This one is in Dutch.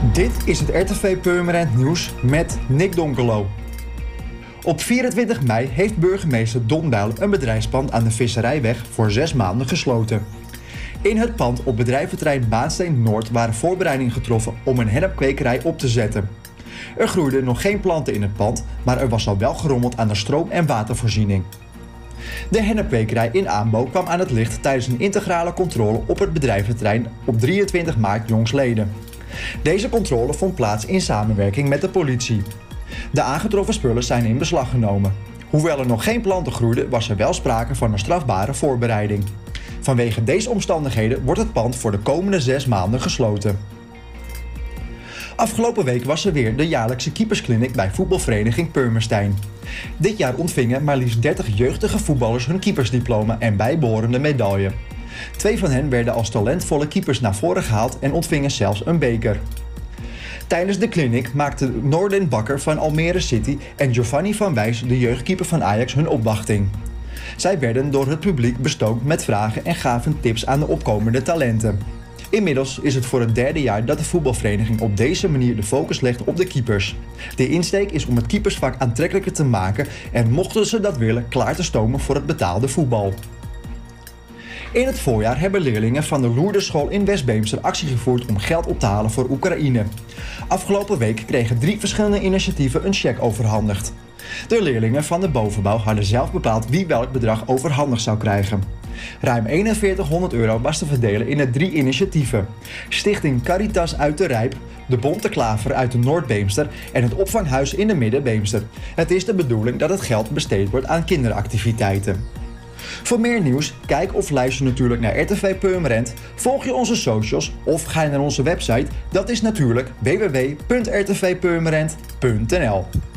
Dit is het RTV Purmerend Nieuws met Nick Donkelo. Op 24 mei heeft burgemeester Don Bijl een bedrijfspand aan de Visserijweg voor zes maanden gesloten. In het pand op bedrijventerrein Baansteen Noord waren voorbereidingen getroffen om een hennepkwekerij op te zetten. Er groeiden nog geen planten in het pand, maar er was al wel gerommeld aan de stroom- en watervoorziening. De hennepkwekerij in Aanbo kwam aan het licht tijdens een integrale controle op het bedrijventerrein op 23 maart jongsleden. Deze controle vond plaats in samenwerking met de politie. De aangetroffen spullen zijn in beslag genomen. Hoewel er nog geen planten groeiden, was er wel sprake van een strafbare voorbereiding. Vanwege deze omstandigheden wordt het pand voor de komende zes maanden gesloten. Afgelopen week was er weer de jaarlijkse keeperskliniek bij voetbalvereniging Purmerstein. Dit jaar ontvingen maar liefst 30 jeugdige voetballers hun keepersdiploma en bijbehorende medaille. Twee van hen werden als talentvolle keepers naar voren gehaald en ontvingen zelfs een beker. Tijdens de clinic maakten Noorden Bakker van Almere City en Giovanni van Wijs, de jeugdkeeper van Ajax, hun opwachting. Zij werden door het publiek bestookt met vragen en gaven tips aan de opkomende talenten. Inmiddels is het voor het derde jaar dat de voetbalvereniging op deze manier de focus legt op de keepers. De insteek is om het keepersvak aantrekkelijker te maken en mochten ze dat willen klaar te stomen voor het betaalde voetbal. In het voorjaar hebben leerlingen van de Loerderschool in West-Beemster actie gevoerd om geld op te halen voor Oekraïne. Afgelopen week kregen drie verschillende initiatieven een cheque overhandigd. De leerlingen van de bovenbouw hadden zelf bepaald wie welk bedrag overhandigd zou krijgen. Ruim 4100 euro was te verdelen in de drie initiatieven. Stichting Caritas uit de Rijp, de Bonte Klaver uit de Noordbeemster en het opvanghuis in de Middenbeemster. Het is de bedoeling dat het geld besteed wordt aan kinderactiviteiten. Voor meer nieuws, kijk of luister natuurlijk naar RTV Purmerend, volg je onze socials of ga je naar onze website. Dat is natuurlijk www.rtvpurmerend.nl